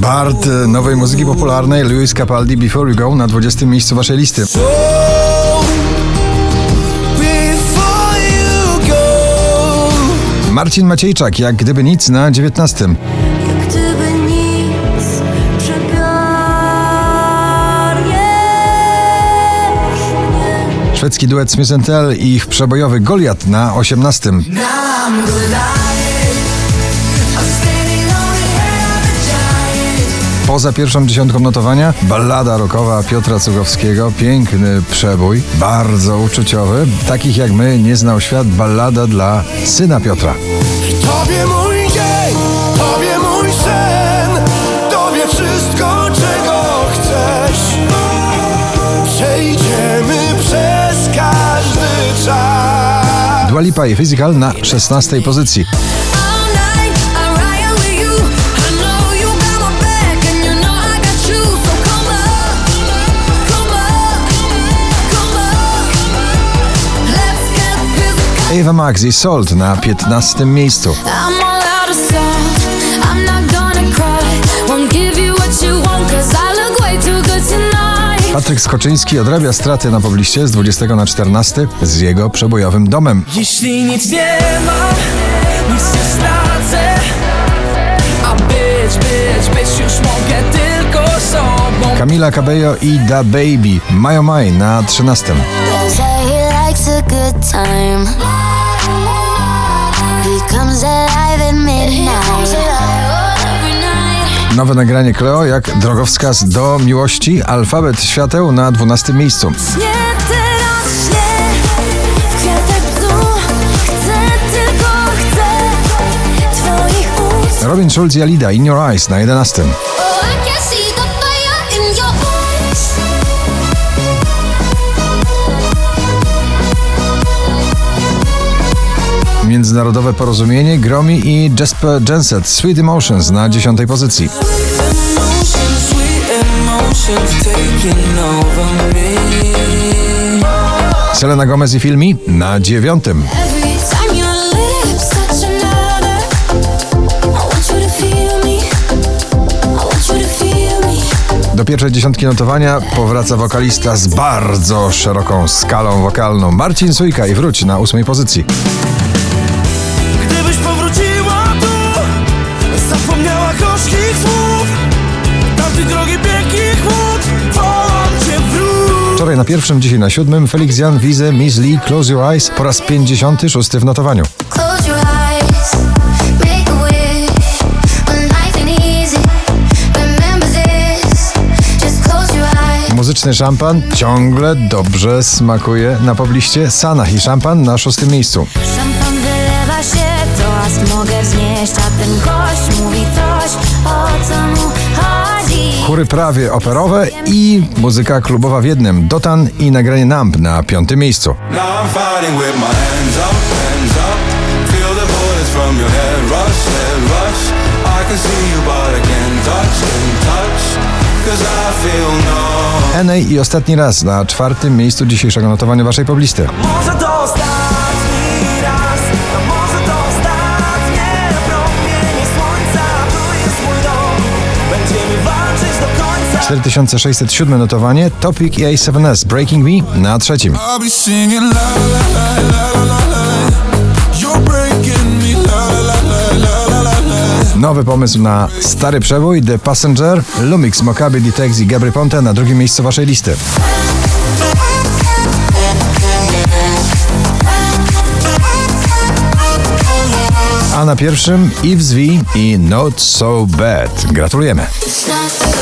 Bart nowej muzyki popularnej Louis Capaldi Before You Go na 20 miejscu waszej listy. Marcin Maciejczak, jak gdyby nic na 19. Jak gdyby nic przegarniesz mnie. Szwedzki duet Smith Tell i ich przebojowy Goliat na 18. Poza pierwszą dziesiątką notowania ballada rockowa Piotra Cugowskiego, piękny przebój, bardzo uczuciowy. Takich jak my nie znał świat, ballada dla syna Piotra. Tobie mój dzień, Tobie mój sen, Tobie wszystko, czego chcesz. Przejdziemy przez każdy czas. Dua Lipa i Physical na 16 pozycji. 'Cause I look way too good tonight. Patryk Skoczyński odrabia straty na pobliście z 20 na 14 z jego przebojowym domem. Jeśli nic nie mam, nic nie stracę A być, być, być już mogę tylko sobą Kamila Cabello i Da Baby Mayo Mai na 13. Likes a good time. He comes alive at midnight. Nowe nagranie Cleo jak drogowskaz do miłości. Alfabet świateł na 12 miejscu. Robin Schulz i Alida In Your Eyes na 11. Międzynarodowe porozumienie Gromi i Jasper Jenset Sweet Emotions na 10 pozycji. Selena Gomez i Filmi na 9. Every time your lips touch another, I want you to feel me. I want you to feel me. Do pierwszej dziesiątki notowania powraca wokalista z bardzo szeroką skalą wokalną Marcin Sujka i wróć na 8 pozycji. Na pierwszym, dzisiaj na siódmym Felix Jan, Wize, Miss Lee, Close Your Eyes po raz 56 w notowaniu. Muzyczny szampan ciągle dobrze smakuje na pobliście. Sanach i szampan na szóstym miejscu. Szampan wylewa się, toast mogę wznieść, a ten gość mówi coś, o co. Chóry prawie operowe i muzyka klubowa w jednym. Dotan i nagranie Numb na piątym miejscu. Feel no. Enej i ostatni raz na czwartym miejscu dzisiejszego notowania waszej poblisty. 4607 notowanie Topic i A7S Breaking Me na trzecim. Nowy pomysł na stary przebój The Passenger, Lumix, Mokaby, Ditex i Gabry Ponte na drugim miejscu waszej listy. A na pierwszym Yves V i Not So Bad. Gratulujemy. It's not so